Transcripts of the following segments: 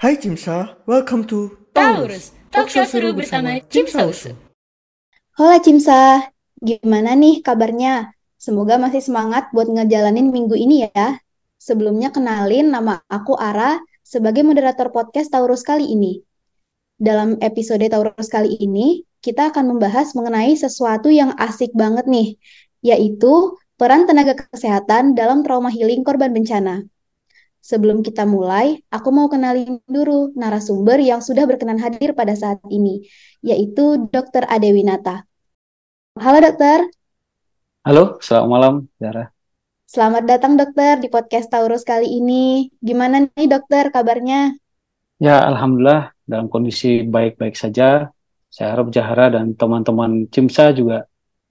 Hai Cimsa, welcome to Taurus, talk show seru bersama Cimsa Usu. Hola Cimsa, gimana nih kabarnya? Semoga masih semangat buat ngejalanin minggu ini ya. Sebelumnya kenalin nama aku Ara sebagai moderator podcast Taurus kali ini. Dalam episode Taurus kali ini, kita akan membahas mengenai sesuatu yang asik banget nih, yaitu peran tenaga kesehatan dalam trauma healing korban bencana. Sebelum kita mulai, aku mau kenalin dulu narasumber yang sudah berkenan hadir pada saat ini, yaitu Dr. Ade Winata. Halo dokter. Halo, selamat malam, Zara. Selamat datang dokter di podcast Taurus kali ini. Gimana nih dokter kabarnya? Ya, Alhamdulillah dalam kondisi baik-baik saja. Saya harap Jahara dan teman-teman Cimsa juga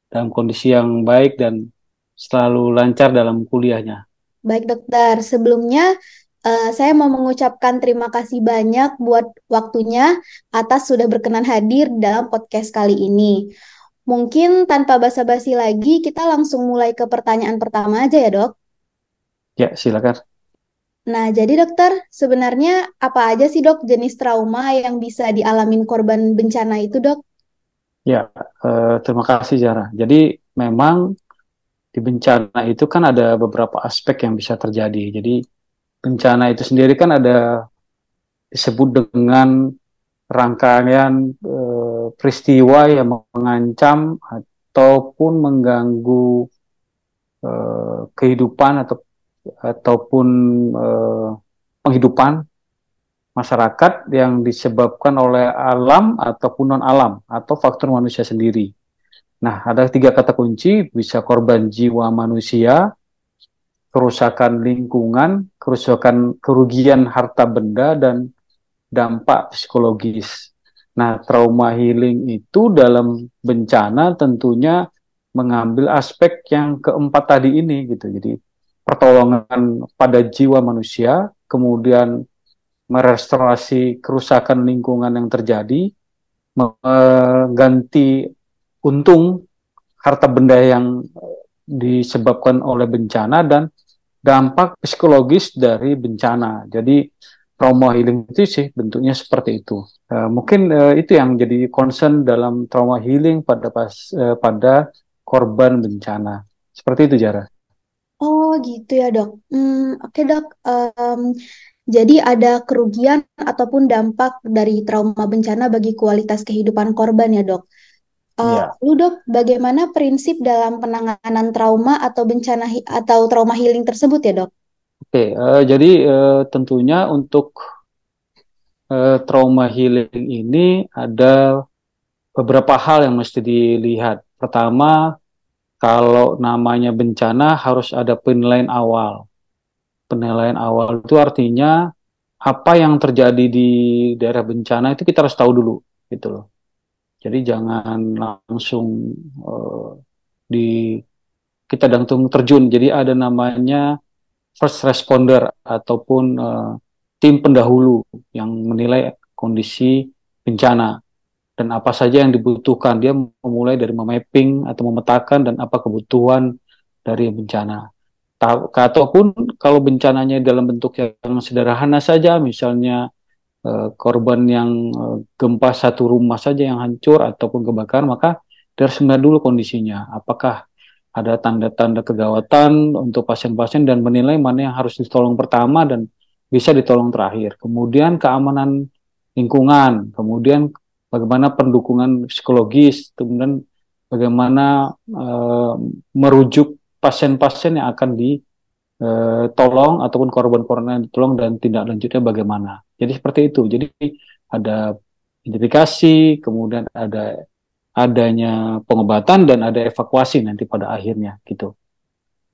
dalam kondisi yang baik dan selalu lancar dalam kuliahnya. Baik dokter, sebelumnya uh, saya mau mengucapkan terima kasih banyak buat waktunya atas sudah berkenan hadir dalam podcast kali ini. Mungkin tanpa basa-basi lagi, kita langsung mulai ke pertanyaan pertama aja ya dok. Ya, silakan. Nah, jadi dokter, sebenarnya apa aja sih dok jenis trauma yang bisa dialamin korban bencana itu dok? Ya, uh, terima kasih Zara. Jadi memang di bencana itu kan ada beberapa aspek yang bisa terjadi. Jadi bencana itu sendiri kan ada disebut dengan rangkaian e, peristiwa yang mengancam ataupun mengganggu e, kehidupan atau ataupun e, penghidupan masyarakat yang disebabkan oleh alam ataupun non alam atau faktor manusia sendiri. Nah, ada tiga kata kunci, bisa korban jiwa manusia, kerusakan lingkungan, kerusakan kerugian harta benda, dan dampak psikologis. Nah, trauma healing itu dalam bencana tentunya mengambil aspek yang keempat tadi ini gitu. Jadi pertolongan pada jiwa manusia, kemudian merestorasi kerusakan lingkungan yang terjadi, mengganti untung harta benda yang eh, disebabkan oleh bencana dan dampak psikologis dari bencana. Jadi trauma healing itu sih bentuknya seperti itu. Uh, mungkin uh, itu yang jadi concern dalam trauma healing pada pas uh, pada korban bencana. Seperti itu Jara. Oh gitu ya dok. Hmm, Oke okay, dok. Um, jadi ada kerugian ataupun dampak dari trauma bencana bagi kualitas kehidupan korban ya dok. Uh, ya. Lu dok, bagaimana prinsip dalam penanganan trauma atau bencana atau trauma healing tersebut ya dok? Oke, uh, jadi uh, tentunya untuk uh, trauma healing ini ada beberapa hal yang mesti dilihat. Pertama, kalau namanya bencana harus ada penilaian awal. Penilaian awal itu artinya apa yang terjadi di daerah bencana itu kita harus tahu dulu, gitu loh jadi jangan langsung uh, di kita langsung terjun. Jadi ada namanya first responder ataupun uh, tim pendahulu yang menilai kondisi bencana dan apa saja yang dibutuhkan. Dia memulai dari memapping atau memetakan dan apa kebutuhan dari bencana. Ataupun kalau bencananya dalam bentuk yang sederhana saja, misalnya uh, korban yang uh, gempa satu rumah saja yang hancur ataupun kebakaran, maka harus melihat dulu kondisinya. Apakah ada tanda-tanda kegawatan untuk pasien-pasien dan menilai mana yang harus ditolong pertama dan bisa ditolong terakhir. Kemudian keamanan lingkungan, kemudian bagaimana pendukungan psikologis, kemudian bagaimana uh, merujuk pasien-pasien yang akan di eh, tolong ataupun korban-korban yang ditolong dan tindak lanjutnya bagaimana. Jadi seperti itu. Jadi ada identifikasi, kemudian ada adanya pengobatan dan ada evakuasi nanti pada akhirnya gitu.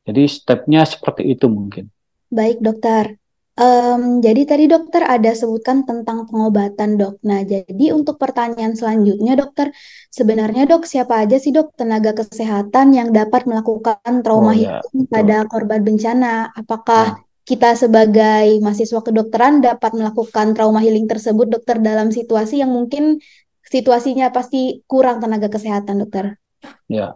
Jadi stepnya seperti itu mungkin. Baik dokter. Um, jadi tadi dokter ada sebutkan tentang pengobatan dok. Nah, jadi untuk pertanyaan selanjutnya dokter, sebenarnya dok siapa aja sih dok tenaga kesehatan yang dapat melakukan trauma oh, ya, healing pada korban bencana? Apakah ya. kita sebagai mahasiswa kedokteran dapat melakukan trauma healing tersebut dokter dalam situasi yang mungkin situasinya pasti kurang tenaga kesehatan dokter? Ya,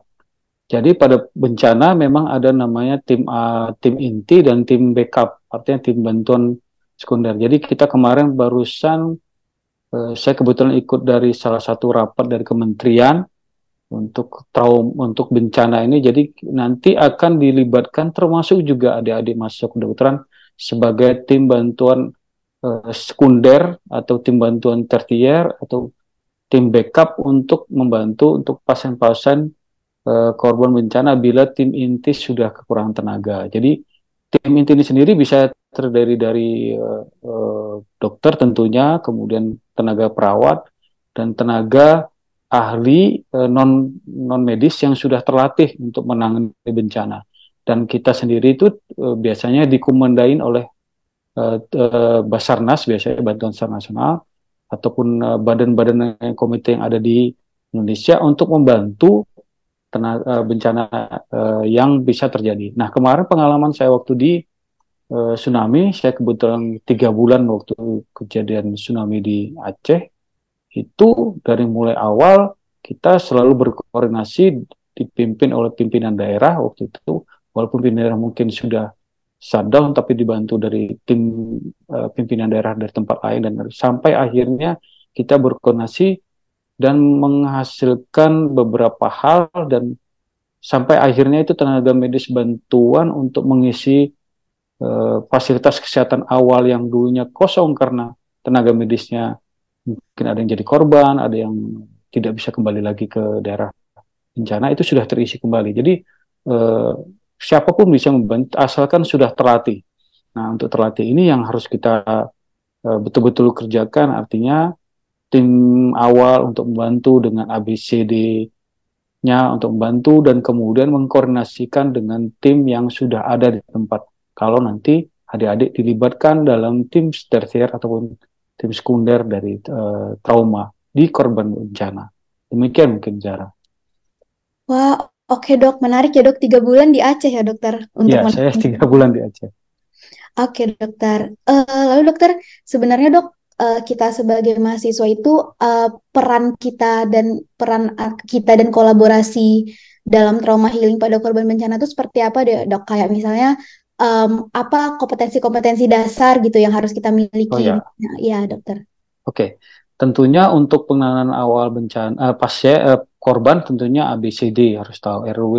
jadi pada bencana memang ada namanya tim uh, tim inti dan tim backup, artinya tim bantuan sekunder. Jadi kita kemarin barusan uh, saya kebetulan ikut dari salah satu rapat dari kementerian untuk traum untuk bencana ini jadi nanti akan dilibatkan termasuk juga adik-adik masuk kedokteran sebagai tim bantuan uh, sekunder atau tim bantuan tertier atau tim backup untuk membantu untuk pasien-pasien uh, korban bencana bila tim inti sudah kekurangan tenaga. Jadi tim inti ini sendiri bisa terdiri dari uh, dokter tentunya, kemudian tenaga perawat dan tenaga ahli uh, non non medis yang sudah terlatih untuk menangani bencana. Dan kita sendiri itu uh, biasanya dikomandain oleh Basarnas biasanya Bantuan Sar Nasional ataupun badan-badan komite yang ada di Indonesia untuk membantu tenaga bencana uh, yang bisa terjadi. Nah kemarin pengalaman saya waktu di uh, tsunami, saya kebetulan tiga bulan waktu kejadian tsunami di Aceh itu dari mulai awal kita selalu berkoordinasi dipimpin oleh pimpinan daerah waktu itu walaupun pimpinan daerah mungkin sudah shutdown tapi dibantu dari tim uh, pimpinan daerah dari tempat lain dan sampai akhirnya kita berkoordinasi dan menghasilkan beberapa hal dan sampai akhirnya itu tenaga medis bantuan untuk mengisi uh, fasilitas kesehatan awal yang dulunya kosong karena tenaga medisnya mungkin ada yang jadi korban, ada yang tidak bisa kembali lagi ke daerah bencana itu sudah terisi kembali. Jadi eh, siapa pun bisa membantu asalkan sudah terlatih. Nah untuk terlatih ini yang harus kita eh, betul-betul kerjakan artinya tim awal untuk membantu dengan ABCD-nya untuk membantu dan kemudian mengkoordinasikan dengan tim yang sudah ada di tempat. Kalau nanti adik-adik dilibatkan dalam tim tersier ataupun tim sekunder dari uh, trauma di korban bencana. Demikian mungkin Zara. Wah, oke dok, menarik ya dok. Tiga bulan di Aceh ya dokter? Untuk ya, saya tiga bulan di Aceh. Oke dokter. Uh, lalu dokter, sebenarnya dok, uh, kita sebagai mahasiswa itu uh, peran kita dan peran kita dan kolaborasi dalam trauma healing pada korban bencana itu seperti apa dok? Kayak misalnya um, apa kompetensi-kompetensi dasar gitu yang harus kita miliki? Oh, ya. ya dokter. Oke, okay. Tentunya untuk penanganan awal bencana uh, pasien uh, korban tentunya ABCD harus tahu RW.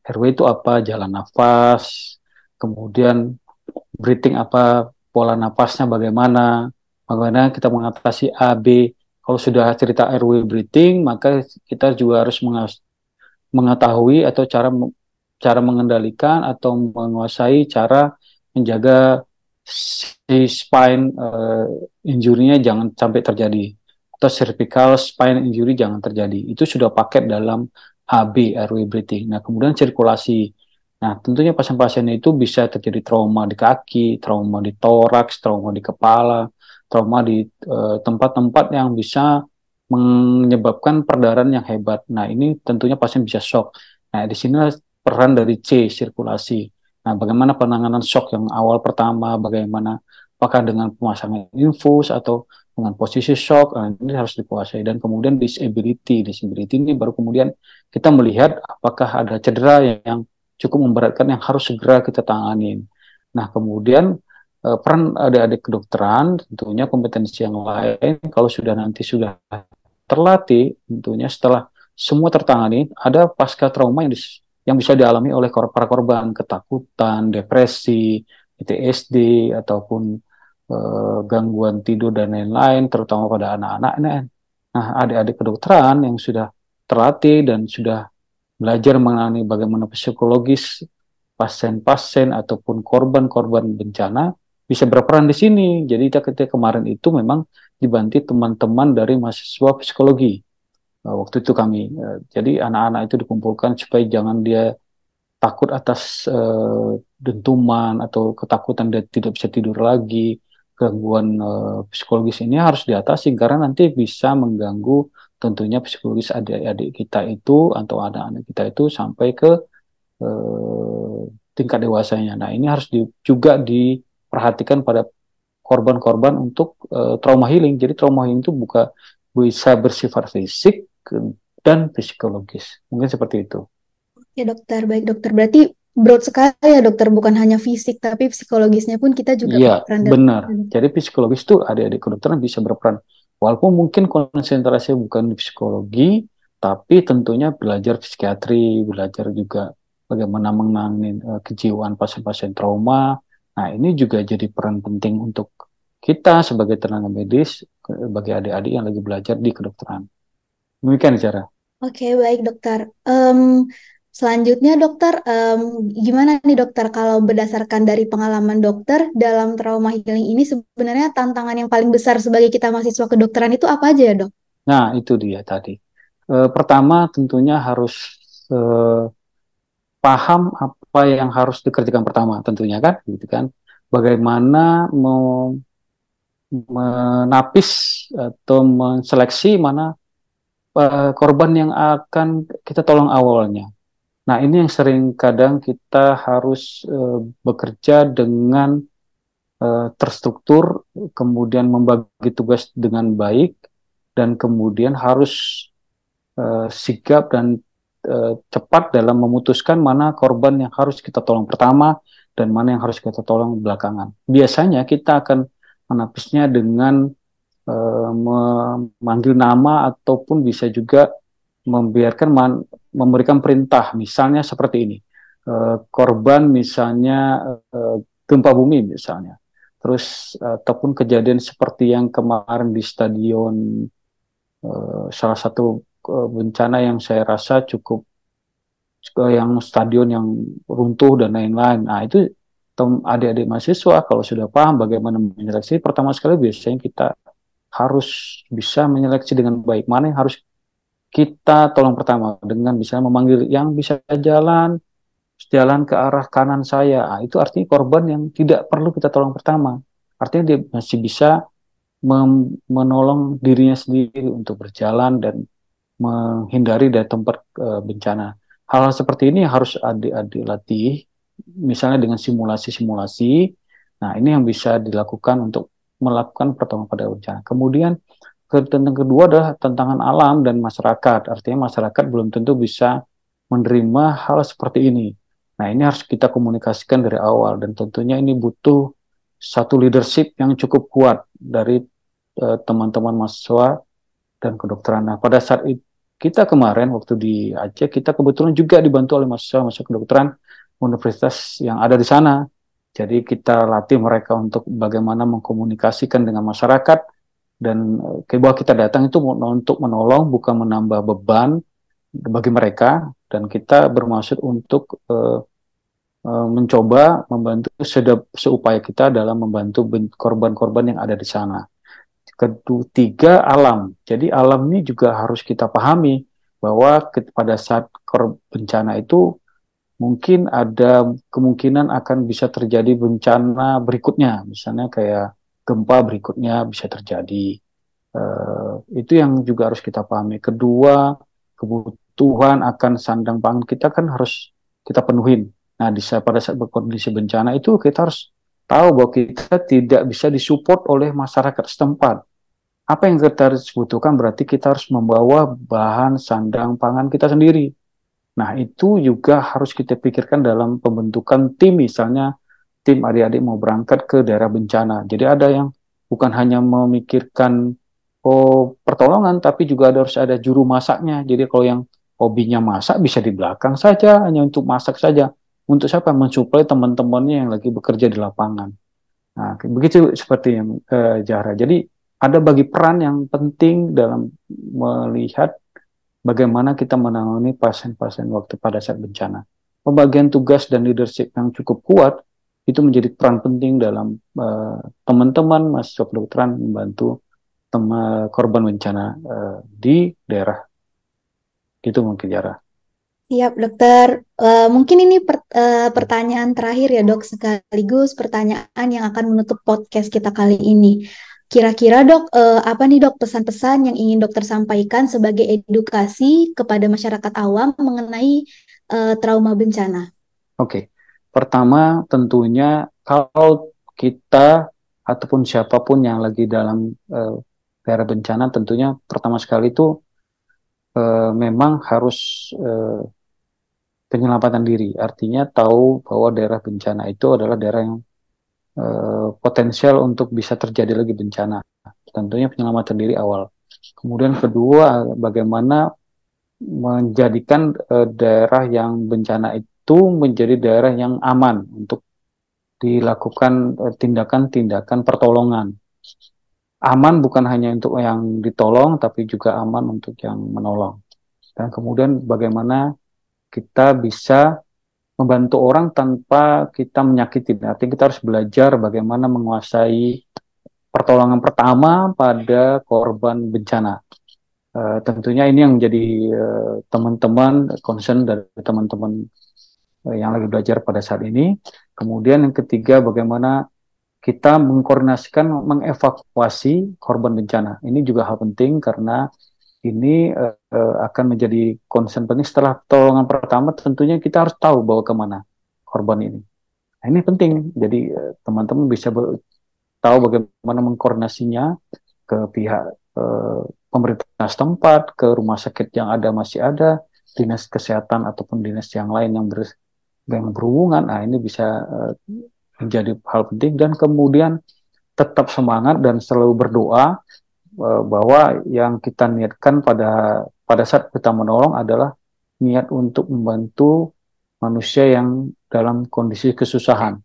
RW itu apa? Jalan nafas, kemudian breathing apa? Pola nafasnya bagaimana? Bagaimana kita mengatasi AB? Kalau sudah cerita RW breathing, maka kita juga harus mengetahui atau cara cara mengendalikan atau menguasai cara menjaga si spine uh, injury-nya jangan sampai terjadi atau cervical spine injury jangan terjadi. Itu sudah paket dalam AB airway breathing. Nah, kemudian sirkulasi. Nah, tentunya pasien-pasien itu bisa terjadi trauma di kaki, trauma di toraks, trauma di kepala, trauma di eh, tempat-tempat yang bisa menyebabkan perdarahan yang hebat. Nah, ini tentunya pasien bisa shock. Nah, di sini peran dari C, sirkulasi. Nah, bagaimana penanganan shock yang awal pertama, bagaimana apakah dengan pemasangan infus atau dengan posisi shock, nah, ini harus dikuasai. Dan kemudian disability, disability ini baru kemudian kita melihat apakah ada cedera yang cukup memberatkan yang harus segera kita tanganin. Nah, kemudian eh, peran adik-adik kedokteran tentunya kompetensi yang lain kalau sudah nanti sudah terlatih tentunya setelah semua tertangani ada pasca trauma yang dis yang bisa dialami oleh kor para korban ketakutan, depresi, PTSD ataupun uh, gangguan tidur dan lain-lain terutama pada anak-anak. Nah, adik-adik kedokteran yang sudah terlatih dan sudah belajar mengenai bagaimana psikologis pasien-pasien ataupun korban-korban bencana bisa berperan di sini. Jadi ketika kemarin itu memang dibantu teman-teman dari mahasiswa psikologi uh, waktu itu kami. Uh, jadi anak-anak itu dikumpulkan supaya jangan dia takut atas uh, dentuman atau ketakutan dia tidak bisa tidur lagi. Gangguan psikologis ini harus diatasi karena nanti bisa mengganggu tentunya psikologis adik-adik kita itu atau anak-anak kita itu sampai ke uh, tingkat dewasanya. Nah ini harus di, juga diperhatikan pada korban-korban untuk uh, trauma healing. Jadi trauma healing itu bukan bisa bersifat fisik dan psikologis. Mungkin seperti itu. Ya dokter, baik dokter. Berarti broad sekali ya dokter, bukan hanya fisik tapi psikologisnya pun kita juga Iya, berperan dalam benar. Jadi psikologis itu adik-adik kedokteran bisa berperan. Walaupun mungkin konsentrasi bukan di psikologi, tapi tentunya belajar psikiatri, belajar juga bagaimana menangani uh, kejiwaan pasien-pasien trauma. Nah, ini juga jadi peran penting untuk kita sebagai tenaga medis, bagi adik-adik yang lagi belajar di kedokteran. Demikian cara. Oke, baik dokter. Um, selanjutnya dokter, um, gimana nih dokter kalau berdasarkan dari pengalaman dokter dalam trauma healing ini sebenarnya tantangan yang paling besar sebagai kita mahasiswa kedokteran itu apa aja ya dok? Nah itu dia tadi. E, pertama tentunya harus e, paham apa yang harus dikerjakan pertama tentunya kan, gitu kan. Bagaimana mau menapis atau menseleksi mana uh, korban yang akan kita tolong awalnya. Nah, ini yang sering kadang kita harus uh, bekerja dengan uh, terstruktur, kemudian membagi tugas dengan baik, dan kemudian harus uh, sigap dan uh, cepat dalam memutuskan mana korban yang harus kita tolong pertama dan mana yang harus kita tolong belakangan. Biasanya kita akan menapisnya dengan uh, memanggil nama ataupun bisa juga membiarkan man, memberikan perintah misalnya seperti ini. Uh, korban misalnya uh, gempa bumi misalnya. Terus uh, ataupun kejadian seperti yang kemarin di stadion uh, salah satu uh, bencana yang saya rasa cukup yang stadion yang runtuh dan lain-lain. Nah itu adik-adik mahasiswa kalau sudah paham bagaimana menyeleksi pertama sekali biasanya kita harus bisa menyeleksi dengan baik. Mana yang harus kita tolong pertama dengan bisa memanggil yang bisa jalan jalan ke arah kanan saya. Nah, itu artinya korban yang tidak perlu kita tolong pertama. Artinya dia masih bisa menolong dirinya sendiri untuk berjalan dan menghindari dari tempat uh, bencana. Hal-hal seperti ini harus adik-adik latih misalnya dengan simulasi-simulasi. Nah ini yang bisa dilakukan untuk melakukan pertolongan pada bencana. Kemudian tentang kedua adalah tantangan alam dan masyarakat. Artinya masyarakat belum tentu bisa menerima hal seperti ini. Nah ini harus kita komunikasikan dari awal dan tentunya ini butuh satu leadership yang cukup kuat dari eh, teman-teman uh, mahasiswa dan kedokteran. Nah pada saat itu, kita kemarin waktu di Aceh kita kebetulan juga dibantu oleh mahasiswa mahasiswa kedokteran universitas yang ada di sana. Jadi kita latih mereka untuk bagaimana mengkomunikasikan dengan masyarakat dan eh, bahwa kita datang itu untuk menolong bukan menambah beban bagi mereka dan kita bermaksud untuk uh, mencoba membantu sedap, seupaya kita dalam membantu korban-korban yang ada di sana. Ketiga alam. Jadi alam ini juga harus kita pahami bahwa pada saat bencana itu mungkin ada kemungkinan akan bisa terjadi bencana berikutnya, misalnya kayak gempa berikutnya bisa terjadi. Uh, itu yang juga harus kita pahami. Kedua, kebutuhan akan sandang pangan kita kan harus kita penuhin. Nah, di pada saat berkondisi bencana itu kita harus tahu bahwa kita tidak bisa disupport oleh masyarakat setempat. Apa yang kita harus butuhkan berarti kita harus membawa bahan sandang pangan kita sendiri. Nah, itu juga harus kita pikirkan dalam pembentukan tim, misalnya tim adik-adik mau berangkat ke daerah bencana. Jadi ada yang bukan hanya memikirkan oh pertolongan, tapi juga ada, harus ada juru masaknya. Jadi kalau yang hobinya masak bisa di belakang saja, hanya untuk masak saja. Untuk siapa? Mensuplai teman-temannya yang lagi bekerja di lapangan. Nah, begitu seperti yang eh, Jahra. Jadi ada bagi peran yang penting dalam melihat bagaimana kita menangani pasien-pasien waktu pada saat bencana. Pembagian tugas dan leadership yang cukup kuat itu menjadi peran penting dalam uh, teman-teman mahasiswa kedokteran membantu teman korban bencana uh, di daerah. Itu mungkin Jara. Siap, dokter. Uh, mungkin ini per, uh, pertanyaan terakhir ya, dok, sekaligus pertanyaan yang akan menutup podcast kita kali ini. Kira-kira dok, eh, apa nih dok pesan-pesan yang ingin dokter sampaikan sebagai edukasi kepada masyarakat awam mengenai eh, trauma bencana? Oke, pertama tentunya kalau kita ataupun siapa pun yang lagi dalam eh, daerah bencana, tentunya pertama sekali itu eh, memang harus eh, penyelamatan diri. Artinya tahu bahwa daerah bencana itu adalah daerah yang uh, potensial untuk bisa terjadi lagi bencana. Tentunya penyelamatan diri awal. Kemudian kedua, bagaimana menjadikan uh, daerah yang bencana itu menjadi daerah yang aman untuk dilakukan tindakan-tindakan uh, pertolongan. Aman bukan hanya untuk yang ditolong, tapi juga aman untuk yang menolong. Dan kemudian bagaimana kita bisa membantu orang tanpa kita menyakiti. Artinya kita harus belajar bagaimana menguasai pertolongan pertama pada korban bencana. Uh, tentunya ini yang menjadi uh, teman-teman concern dari teman-teman uh, yang lagi belajar pada saat ini. Kemudian yang ketiga bagaimana kita mengkoordinasikan mengevakuasi korban bencana. Ini juga hal penting karena ini uh, akan menjadi concern penting setelah pertolongan pertama tentunya kita harus tahu bahwa ke mana korban ini nah, ini penting jadi uh, teman-teman bisa tahu bagaimana mengkoordinasinya ke pihak uh, pemerintah setempat ke rumah sakit yang ada masih ada dinas kesehatan ataupun dinas yang lain yang yang berhubungan. Nah ini bisa uh, menjadi hal penting. Dan kemudian tetap semangat dan selalu berdoa Eh, bahwa yang kita niatkan pada pada saat kita menolong adalah niat untuk membantu manusia yang dalam kondisi kesusahan.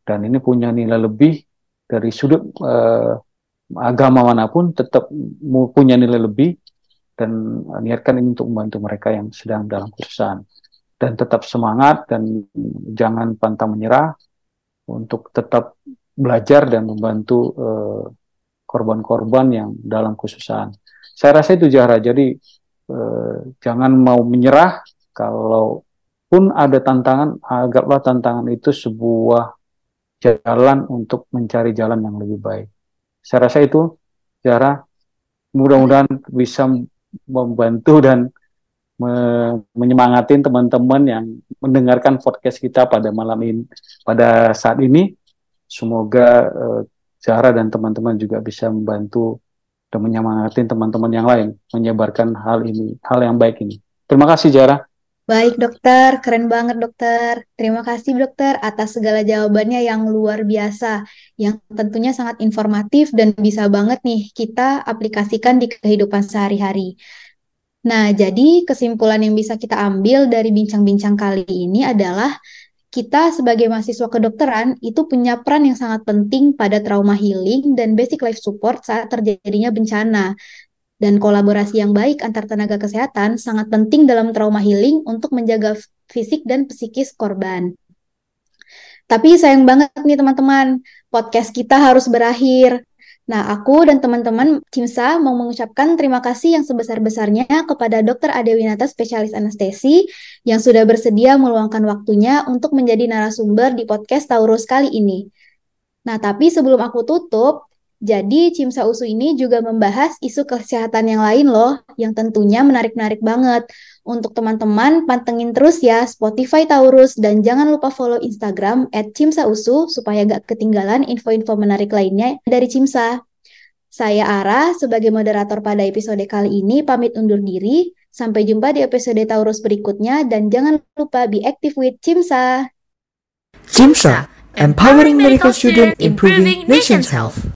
Dan ini punya nilai lebih dari sudut uh, agama mana pun tetap punya nilai lebih dan niatkan ini untuk membantu mereka yang sedang dalam kesusahan dan tetap semangat dan jangan pantang menyerah untuk tetap belajar dan membantu uh, korban-korban yang dalam kesusahan. Saya rasa itu Jahra. Jadi eh, jangan mau menyerah kalau pun ada tantangan, anggaplah tantangan itu sebuah jalan untuk mencari jalan yang lebih baik. Saya rasa itu Jahra mudah-mudahan bisa membantu dan me menyemangati teman-teman yang mendengarkan podcast kita pada malam ini pada saat ini semoga Zahra dan teman-teman juga bisa membantu dan menyemangati teman-teman yang lain menyebarkan hal ini, hal yang baik ini. Terima kasih Zahra. Baik dokter, keren banget dokter. Terima kasih dokter atas segala jawabannya yang luar biasa, yang tentunya sangat informatif dan bisa banget nih kita aplikasikan di kehidupan sehari-hari. Nah, jadi kesimpulan yang bisa kita ambil dari bincang-bincang kali ini adalah kita sebagai mahasiswa kedokteran itu punya peran yang sangat penting pada trauma healing dan basic life support saat terjadinya bencana. Dan kolaborasi yang baik antar tenaga kesehatan sangat penting dalam trauma healing untuk menjaga fisik dan psikis korban. Tapi sayang banget nih teman-teman, podcast kita harus berakhir. Nah, aku dan teman-teman Cimsa mau mengucapkan terima kasih yang sebesar-besarnya kepada Dr. Adewinata, spesialis anestesi, yang sudah bersedia meluangkan waktunya untuk menjadi narasumber di podcast Taurus kali ini. Nah, tapi sebelum aku tutup, jadi Cimsa Usu ini juga membahas isu kesehatan yang lain loh, yang tentunya menarik-narik banget. Untuk teman-teman, pantengin terus ya Spotify Taurus dan jangan lupa follow Instagram at Cimsa Usu supaya gak ketinggalan info-info menarik lainnya dari Cimsa. Saya Ara, sebagai moderator pada episode kali ini, pamit undur diri. Sampai jumpa di episode Taurus berikutnya dan jangan lupa be active with Cimsa. Cimsa, empowering medical student, improving nation's health.